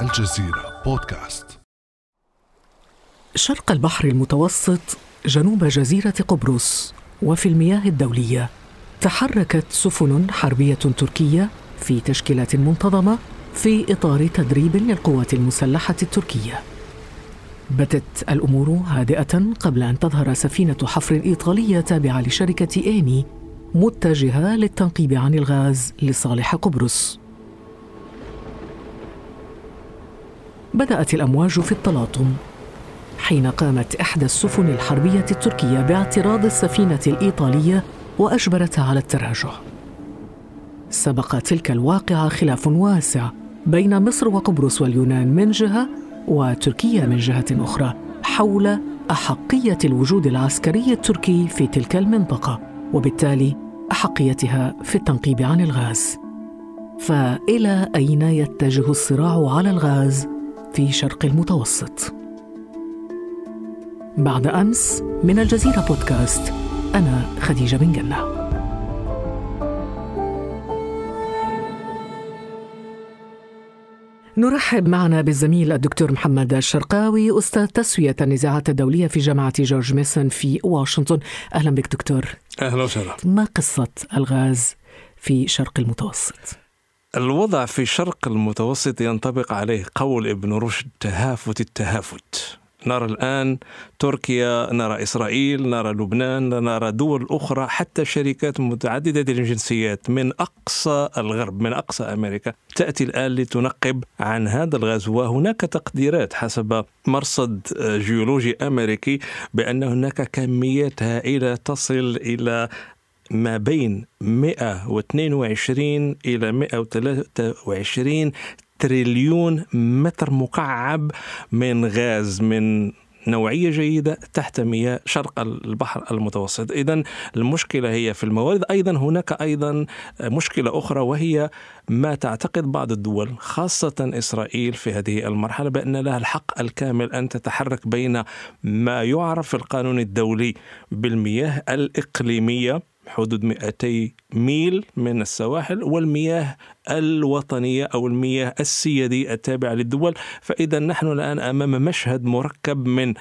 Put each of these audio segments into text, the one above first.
الجزيرة بودكاست. شرق البحر المتوسط جنوب جزيرة قبرص وفي المياه الدولية تحركت سفن حربية تركية في تشكيلات منتظمة في إطار تدريب للقوات المسلحة التركية. بدت الأمور هادئة قبل أن تظهر سفينة حفر إيطالية تابعة لشركة إيني متجهة للتنقيب عن الغاز لصالح قبرص. بدأت الأمواج في التلاطم. حين قامت إحدى السفن الحربية التركية باعتراض السفينة الإيطالية وأجبرتها على التراجع. سبق تلك الواقعة خلاف واسع بين مصر وقبرص واليونان من جهة وتركيا من جهة أخرى حول أحقية الوجود العسكري التركي في تلك المنطقة وبالتالي أحقيتها في التنقيب عن الغاز. فإلى أين يتجه الصراع على الغاز؟ في شرق المتوسط؟ بعد أمس من الجزيرة بودكاست أنا خديجة بن جنة نرحب معنا بالزميل الدكتور محمد الشرقاوي أستاذ تسوية النزاعات الدولية في جامعة جورج ميسون في واشنطن أهلا بك دكتور أهلا وسهلا ما قصة الغاز في شرق المتوسط؟ الوضع في شرق المتوسط ينطبق عليه قول ابن رشد تهافت التهافت. نرى الآن تركيا نرى إسرائيل نرى لبنان نرى دول أخرى حتى شركات متعددة الجنسيات من أقصى الغرب من أقصى أمريكا تأتي الآن لتنقب عن هذا الغاز. وهناك تقديرات حسب مرصد جيولوجي أمريكي بأن هناك كميات هائلة تصل إلى ما بين 122 إلى 123 تريليون متر مكعب من غاز من نوعية جيدة تحت مياه شرق البحر المتوسط. إذا المشكلة هي في الموارد. أيضا هناك أيضا مشكلة أخرى وهي ما تعتقد بعض الدول خاصة إسرائيل في هذه المرحلة بأن لها الحق الكامل أن تتحرك بين ما يعرف في القانون الدولي بالمياه الإقليمية حدود 200 ميل من السواحل والمياه الوطنية أو المياه السيادية التابعة للدول فإذا نحن الآن أمام مشهد مركب من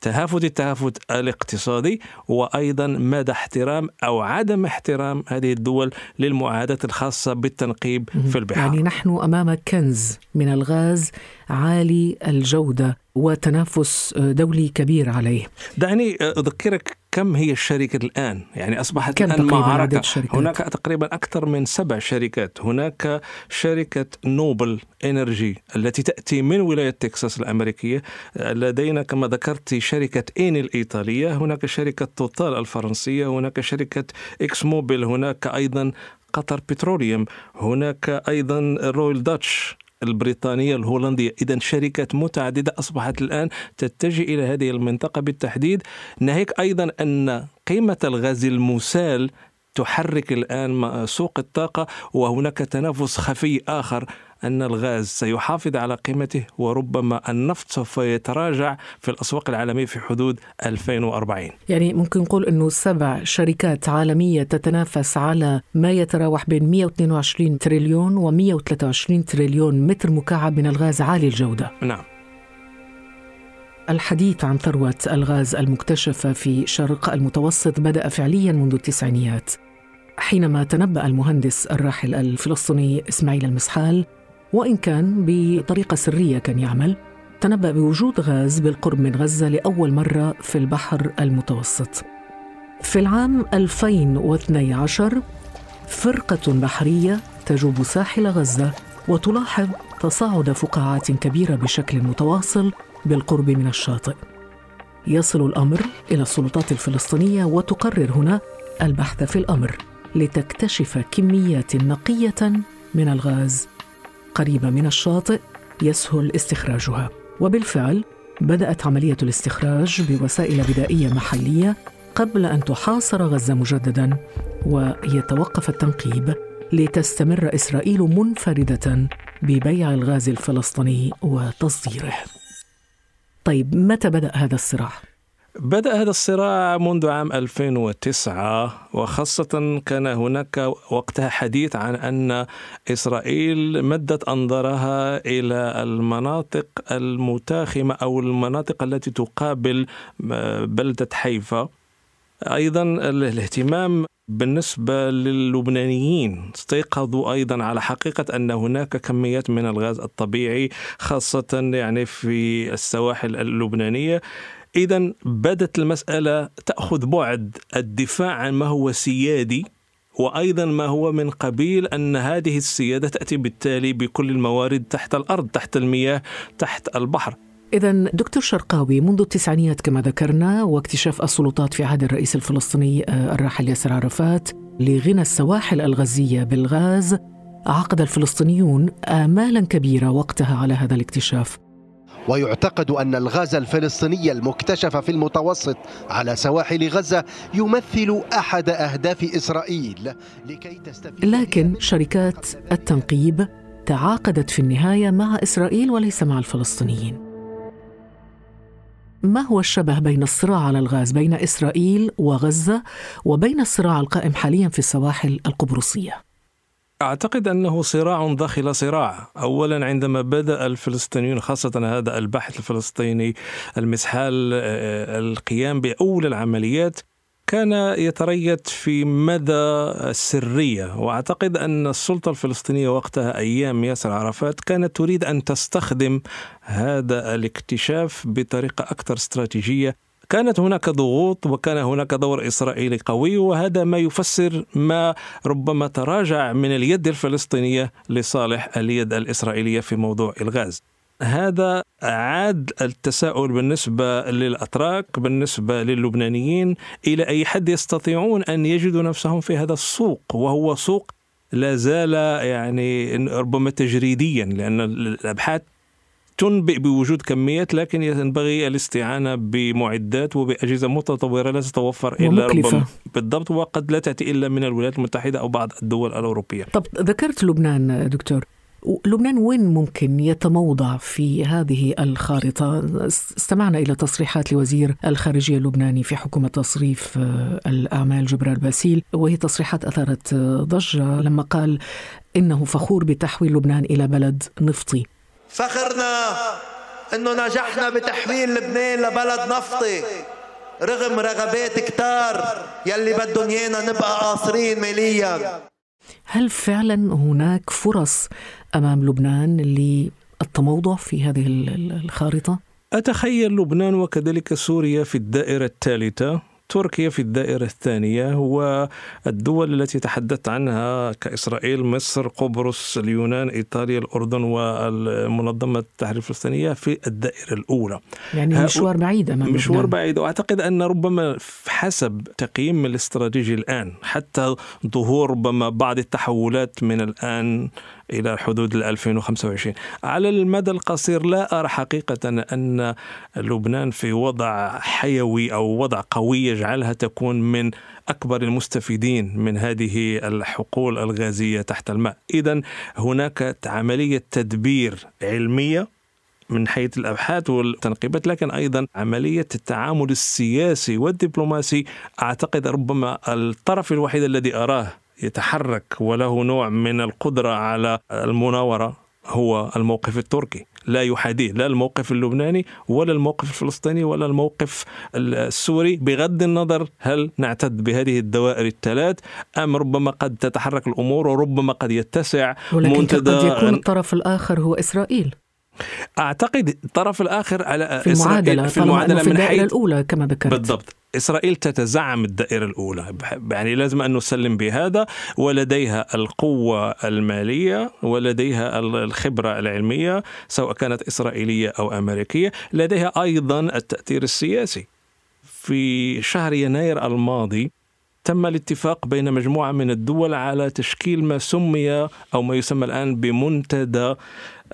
تهافت التهافت الاقتصادي وأيضا مدى احترام أو عدم احترام هذه الدول للمعاهدات الخاصة بالتنقيب في البحار. يعني نحن أمام كنز من الغاز عالي الجودة وتنافس دولي كبير عليه. دعني أذكرك كم هي الشركة الآن؟ يعني أصبحت الآن معركة. هناك تقريبا أكثر من سبع شركات. هناك شركة نوبل إنرجي التي تأتي من ولاية تكساس الأمريكية. لدينا كما ذكرت شركة إيني الإيطالية هناك شركة توتال الفرنسية هناك شركة إكسون موبيل هناك أيضا قطر بتروليوم هناك أيضا رويل داتش. البريطانية الهولندية. إذا شركات متعددة أصبحت الآن تتجه إلى هذه المنطقة بالتحديد. ناهيك أيضا أن قيمة الغاز المسال تحرك الآن سوق الطاقة وهناك تنافس خفي آخر. أن الغاز سيحافظ على قيمته وربما النفط سوف يتراجع في الأسواق العالمية في حدود 2040 يعني ممكن نقول أنه سبع شركات عالمية تتنافس على ما يتراوح بين 122 تريليون و 123 تريليون متر مكعب من الغاز عالي الجودة. نعم. الحديث عن ثروة الغاز المكتشفة في شرق المتوسط بدأ فعليا منذ التسعينيات. حينما تنبأ المهندس الراحل الفلسطيني إسماعيل المسحال وإن كان بطريقة سرية كان يعمل. تنبأ بوجود غاز بالقرب من غزة لأول مرة في البحر المتوسط. في العام 2012 فرقة بحرية تجوب ساحل غزة وتلاحظ تصاعد فقاعات كبيرة بشكل متواصل بالقرب من الشاطئ. يصل الأمر إلى السلطات الفلسطينية وتقرر هنا البحث في الأمر لتكتشف كميات نقية من الغاز. قريبة من الشاطئ يسهل استخراجها وبالفعل بدأت عملية الاستخراج بوسائل بدائية محلية قبل أن تحاصر غزة مجددا ويتوقف التنقيب لتستمر إسرائيل منفردة ببيع الغاز الفلسطيني وتصديره. طيب متى بدأ هذا الصراع؟ بدأ هذا الصراع منذ عام 2009 وخاصة كان هناك وقتها حديث عن أن إسرائيل مدت أنظارها إلى المناطق المتاخمة أو المناطق التي تقابل بلدة حيفا. أيضا الاهتمام بالنسبة للبنانيين استيقظوا أيضا على حقيقة أن هناك كميات من الغاز الطبيعي خاصة يعني في السواحل اللبنانية. اذا بدت المسألة تأخذ بعد الدفاع عن ما هو سيادي وأيضا ما هو من قبيل أن هذه السيادة تأتي بالتالي بكل الموارد تحت الأرض تحت المياه تحت البحر. إذا دكتور شرقاوي منذ التسعينيات كما ذكرنا واكتشاف السلطات في عهد الرئيس الفلسطيني آه، الراحل ياسر عرفات لغنى السواحل الغازية بالغاز عقد الفلسطينيون آمالا كبيرة وقتها على هذا الاكتشاف. ويعتقد أن الغاز الفلسطيني المكتشف في المتوسط على سواحل غزة يمثل أحد أهداف إسرائيل لكي تستفيد لكن شركات التنقيب تعاقدت في النهاية مع إسرائيل وليس مع الفلسطينيين ما هو الشبه بين الصراع على الغاز بين إسرائيل وغزة وبين الصراع القائم حاليا في السواحل القبرصية؟ أعتقد أنه صراع داخل صراع. أولا عندما بدأ الفلسطينيون خاصة هذا الباحث الفلسطيني المسحال آه، القيام بأول العمليات كان يتريث في مدى السرية وأعتقد أن السلطة الفلسطينية وقتها أيام ياسر عرفات كانت تريد أن تستخدم هذا الاكتشاف بطريقة أكثر استراتيجية كانت هناك ضغوط وكان هناك دور إسرائيلي قوي وهذا ما يفسر ما ربما تراجع من اليد الفلسطينية لصالح اليد الإسرائيلية في موضوع الغاز. هذا عاد التساؤل بالنسبة للأتراك بالنسبة للبنانيين إلى أي حد يستطيعون أن يجدوا نفسهم في هذا السوق وهو سوق لا زال يعني ربما تجريديا لأن الأبحاث تنبئ بوجود كميات لكن ينبغي الاستعانة بمعدات وبأجهزة متطورة لا تتوفر إلا ربما. بالضبط وقد لا تأتي إلا من الولايات المتحدة أو بعض الدول الأوروبية. طب ذكرت لبنان دكتور. لبنان وين ممكن يتموضع في هذه الخارطة؟ استمعنا إلى تصريحات لوزير الخارجية اللبناني في حكومة تصريف آه، الأعمال جبرال باسيل وهي تصريحات أثارت آه، ضجة لما قال إنه فخور بتحويل لبنان إلى بلد نفطي. فخرنا إنه نجحنا بتحويل لبنان لبلد نفطي. رغم رغبات كتار يلي بدهم إيانا نبقى قاصرين ماليا. هل فعلا هناك فرص أمام لبنان للتموضع في هذه الخارطة؟ أتخيل لبنان وكذلك سوريا في الدائرة الثالثة. تركيا في الدائرة الثانية والدول التي تحدثت عنها كإسرائيل مصر قبرص اليونان إيطاليا الأردن والمنظمة التحرير الفلسطينية في الدائرة الأولى. يعني مشوار بعيد أمام مشوار بعيد. وأعتقد أن ربما حسب تقييم الاستراتيجي الآن حتى ظهور ربما بعض التحولات من الآن إلى حدود 2025 على المدى القصير لا أرى حقيقة أن لبنان في وضع حيوي أو وضع قوي يجعلها تكون من أكبر المستفيدين من هذه الحقول الغازية تحت الماء. إذا هناك عملية تدبير علمية من حيث الأبحاث والتنقيبات لكن أيضا عملية التعامل السياسي والدبلوماسي. أعتقد ربما الطرف الوحيد الذي أراه يتحرك وله نوع من القدرة على المناورة هو الموقف التركي. لا يحاديه لا الموقف اللبناني ولا الموقف الفلسطيني ولا الموقف السوري. بغض النظر هل نعتد بهذه الدوائر الثلاث أم ربما قد تتحرك الأمور وربما قد يتسع ولكن منتدى قد يكون الطرف الآخر هو إسرائيل. أعتقد الطرف الآخر على في المعادلة في المعادلة في الدائرة الأولى كما ذكرت. بالضبط. إسرائيل تتزعم الدائرة الأولى. يعني لازم أن نسلم بهذا. ولديها القوة المالية ولديها الخبرة العلمية سواء كانت إسرائيلية أو أمريكية. لديها أيضا التأثير السياسي. في شهر يناير الماضي تم الاتفاق بين مجموعة من الدول على تشكيل ما سمي أو ما يسمى الآن بمنتدى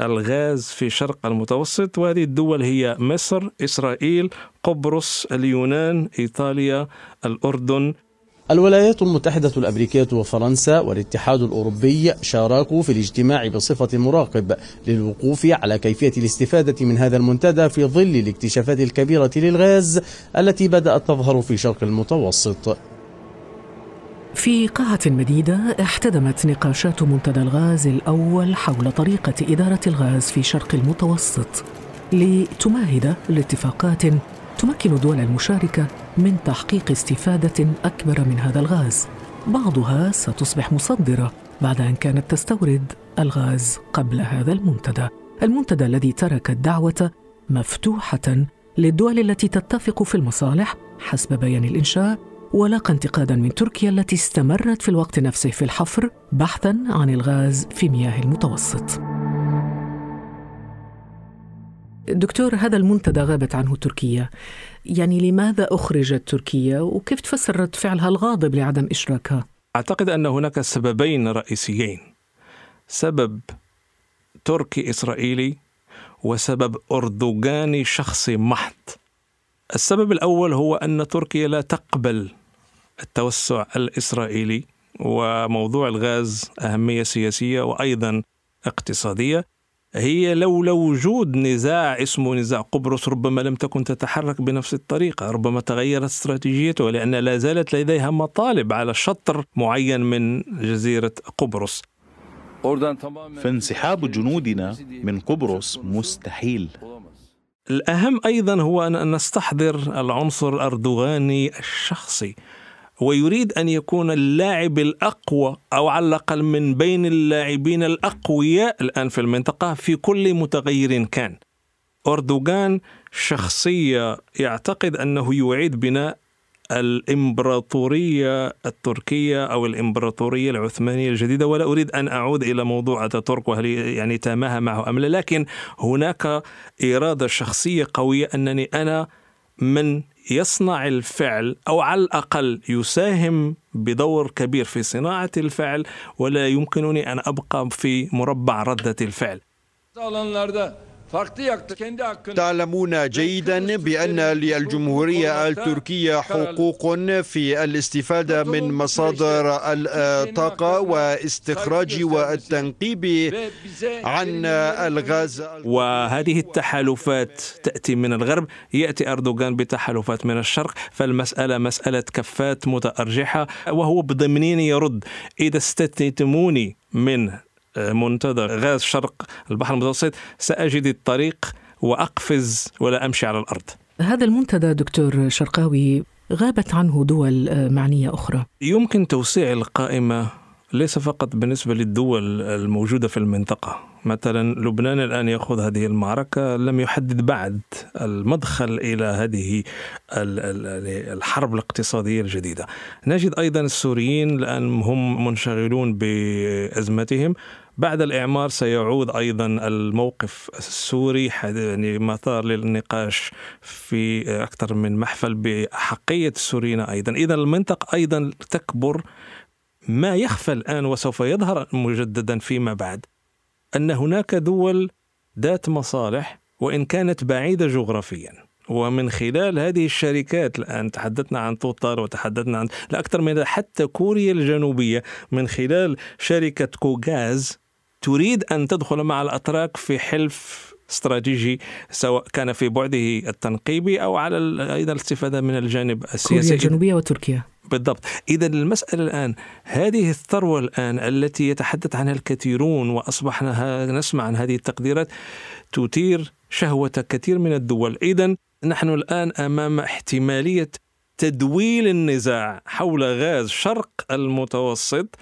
الغاز في شرق المتوسط وهذه الدول هي مصر إسرائيل قبرص اليونان إيطاليا الأردن. الولايات المتحدة الأمريكية وفرنسا والاتحاد الأوروبي شاركوا في الاجتماع بصفة مراقب للوقوف على كيفية الاستفادة من هذا المنتدى في ظل الاكتشافات الكبيرة للغاز التي بدأت تظهر في شرق المتوسط. في قاعة مديدة احتدمت نقاشات منتدى الغاز الأول حول طريقة إدارة الغاز في شرق المتوسط لتمهد لاتفاقات تمكن الدول المشاركة من تحقيق استفادة أكبر من هذا الغاز. بعضها ستصبح مصدرة بعد أن كانت تستورد الغاز قبل هذا المنتدى. المنتدى الذي ترك الدعوة مفتوحة للدول التي تتفق في المصالح حسب بيان الإنشاء ولاقى انتقادا من تركيا التي استمرت في الوقت نفسه في الحفر بحثا عن الغاز في مياه المتوسط. دكتور هذا المنتدى غابت عنه تركيا يعني لماذا أخرجت تركيا وكيف تفسر رد فعلها الغاضب لعدم إشراكها؟ أعتقد أن هناك سببين رئيسيين سبب تركي إسرائيلي وسبب أردوغاني شخصي محض السبب الأول هو أن تركيا لا تقبل التوسع الإسرائيلي وموضوع الغاز أهمية سياسية وأيضا اقتصادية. هي لولا وجود نزاع اسمه نزاع قبرص ربما لم تكن تتحرك بنفس الطريقة ربما تغيرت استراتيجيتها لأن لا زالت لديها مطالب على شطر معين من جزيرة قبرص. فانسحاب جنودنا من قبرص مستحيل. الأهم أيضا هو أن نستحضر العنصر الأردوغاني الشخصي. ويريد أن يكون اللاعب الأقوى أو على الأقل من بين اللاعبين الأقوياء الآن في المنطقة في كل متغير كان. أردوغان شخصية يعتقد أنه يعيد بناء الإمبراطورية التركية أو الإمبراطورية العثمانية الجديدة ولا أريد أن أعود إلى موضوع أتاتورك وهل يعني تامها معه أم لا لكن هناك إرادة شخصية قوية أنني أنا من يصنع الفعل أو على الأقل يساهم بدور كبير في صناعة الفعل ولا يمكنني أن أبقى في مربع ردة الفعل. تعلمون جيدا بأن للجمهورية التركية حقوق في الاستفادة من مصادر الطاقة واستخراج والتنقيب عن الغاز وهذه التحالفات تأتي من الغرب. يأتي أردوغان بتحالفات من الشرق فالمسألة مسألة كفات متأرجحة وهو بضمنين يرد إذا استثنتموني من منتدى غاز شرق البحر المتوسط. سأجد الطريق وأقفز ولا أمشي على الأرض. هذا المنتدى دكتور شرقاوي غابت عنه دول معنية أخرى. يمكن توسيع القائمة ليس فقط بالنسبة للدول الموجودة في المنطقة. مثلا لبنان الآن يأخذ هذه المعركة لم يحدد بعد المدخل إلى هذه الحرب الاقتصادية الجديدة. نجد أيضا السوريين الآن هم منشغلون بأزمتهم. بعد الإعمار سيعود أيضا الموقف السوري يعني مثار للنقاش في أكثر من محفل بأحقية السوريين أيضا. إذا المنطقة أيضا تكبر. ما يخفى الآن وسوف يظهر مجددا فيما بعد أن هناك دول ذات مصالح وإن كانت بعيدة جغرافيا. ومن خلال هذه الشركات الآن تحدثنا عن توتال وتحدثنا عن لا أكثر من حتى كوريا الجنوبية من خلال شركة كوغاز تريد أن تدخل مع الأتراك في حلف استراتيجي سواء كان في بعده التنقيبي أو على أيضا الاستفادة من الجانب السياسي. كوريا الجنوبية وتركيا. بالضبط. إذا المسألة الآن هذه الثروة الآن التي يتحدث عنها الكثيرون وأصبحنا نسمع عن هذه التقديرات تثير شهوة كثير من الدول. إذا نحن الآن أمام احتمالية تدويل النزاع حول غاز شرق المتوسط.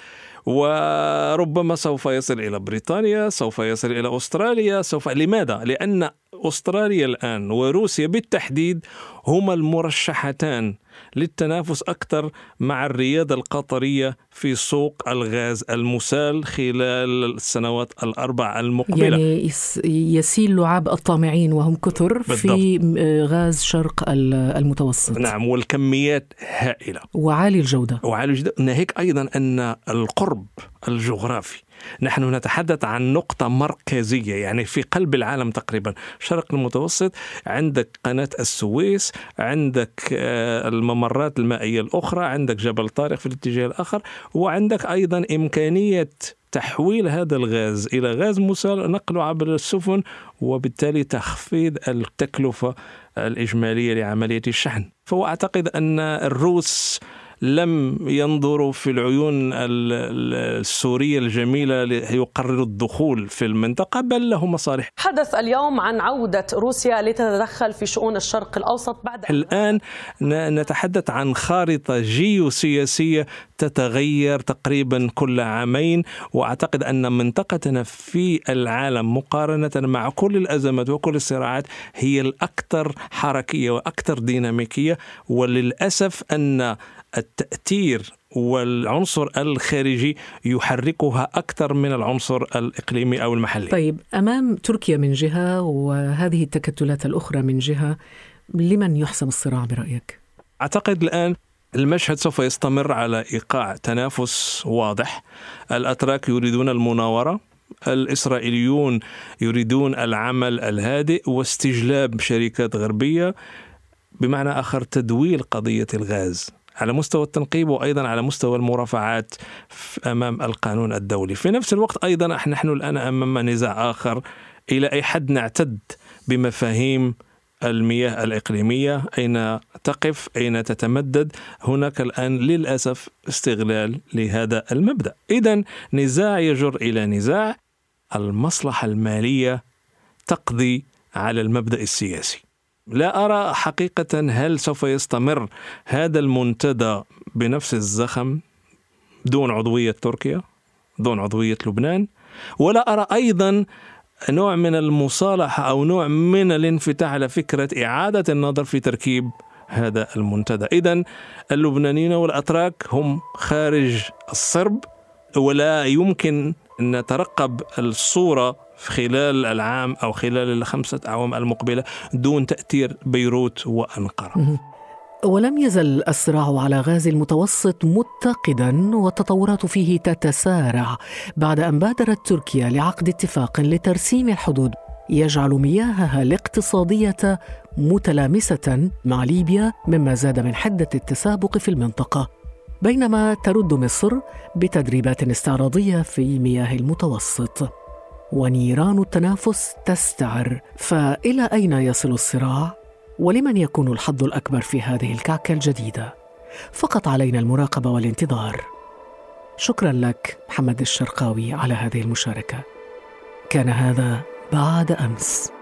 وربما سوف يصل إلى بريطانيا، سوف يصل إلى أستراليا، سوف لماذا؟ لأن أستراليا الآن وروسيا بالتحديد هما المرشحتان للتنافس أكثر مع الريادة القطرية في سوق الغاز المسال خلال السنوات الأربع المقبلة. يعني يسيل لعاب الطامعين وهم كثر. في غاز شرق المتوسط. نعم والكميات هائلة. وعالي الجودة. وعالي الجودة. ناهيك أيضا أن القرب الجغرافي نحن نتحدث عن نقطة مركزية يعني في قلب العالم تقريبا. شرق المتوسط عندك قناة السويس عندك الممرات المائية الأخرى عندك جبل طارق في الاتجاه الآخر وعندك أيضا إمكانية تحويل هذا الغاز إلى غاز مسال نقله عبر السفن وبالتالي تخفيض التكلفة الإجمالية لعملية الشحن. فهو أعتقد أن الروس لم ينظروا في العيون السورية الجميلة ليقرروا الدخول في المنطقة بل له مصالح. حدث اليوم عن عودة روسيا لتتدخل في شؤون الشرق الأوسط بعد الآن نتحدث عن خارطة جيوسياسية تتغير تقريبا كل عامين وأعتقد أن منطقتنا في العالم مقارنة مع كل الأزمات وكل الصراعات هي الأكثر حركية وأكثر ديناميكية. وللأسف أن التأثير والعنصر الخارجي يحركها أكثر من العنصر الإقليمي أو المحلي. طيب أمام تركيا من جهة وهذه التكتلات الأخرى من جهة لمن يحسم الصراع برأيك؟ أعتقد الآن المشهد سوف يستمر على إيقاع تنافس واضح. الأتراك يريدون المناورة الإسرائيليون يريدون العمل الهادئ واستجلاب شركات غربية بمعنى آخر تدويل قضية الغاز. على مستوى التنقيب وأيضا على مستوى المرافعات أمام القانون الدولي. في نفس الوقت أيضا نحن الآن أمام نزاع آخر. إلى أي حد نعتد بمفاهيم المياه الإقليمية؟ أين تقف؟ أين تتمدد؟ هناك الآن للأسف استغلال لهذا المبدأ. إذا نزاع يجر إلى نزاع. المصلحة المالية تقضي على المبدأ السياسي. لا أرى حقيقة هل سوف يستمر هذا المنتدى بنفس الزخم دون عضوية تركيا دون عضوية لبنان؟ ولا أرى أيضا نوع من المصالحة أو نوع من الانفتاح على فكرة إعادة النظر في تركيب هذا المنتدى. إذا اللبنانيين والأتراك هم خارج الصرب ولا يمكن أن نترقب الصورة خلال العام أو خلال الخمسة أعوام المقبلة دون تأثير بيروت وأنقرة. ولم يزل الصراع على غاز المتوسط متقدا والتطورات فيه تتسارع بعد أن بادرت تركيا لعقد اتفاق لترسيم الحدود. يجعل مياهها الاقتصادية متلامسة مع ليبيا مما زاد من حدة التسابق في المنطقة بينما ترد مصر بتدريبات استعراضية في مياه المتوسط. ونيران التنافس تستعر. فإلى أين يصل الصراع؟ ولمن يكون الحظ الأكبر في هذه الكعكة الجديدة؟ فقط علينا المراقبة والانتظار. شكرا لك محمد الشرقاوي على هذه المشاركة. كان هذا بعد أمس.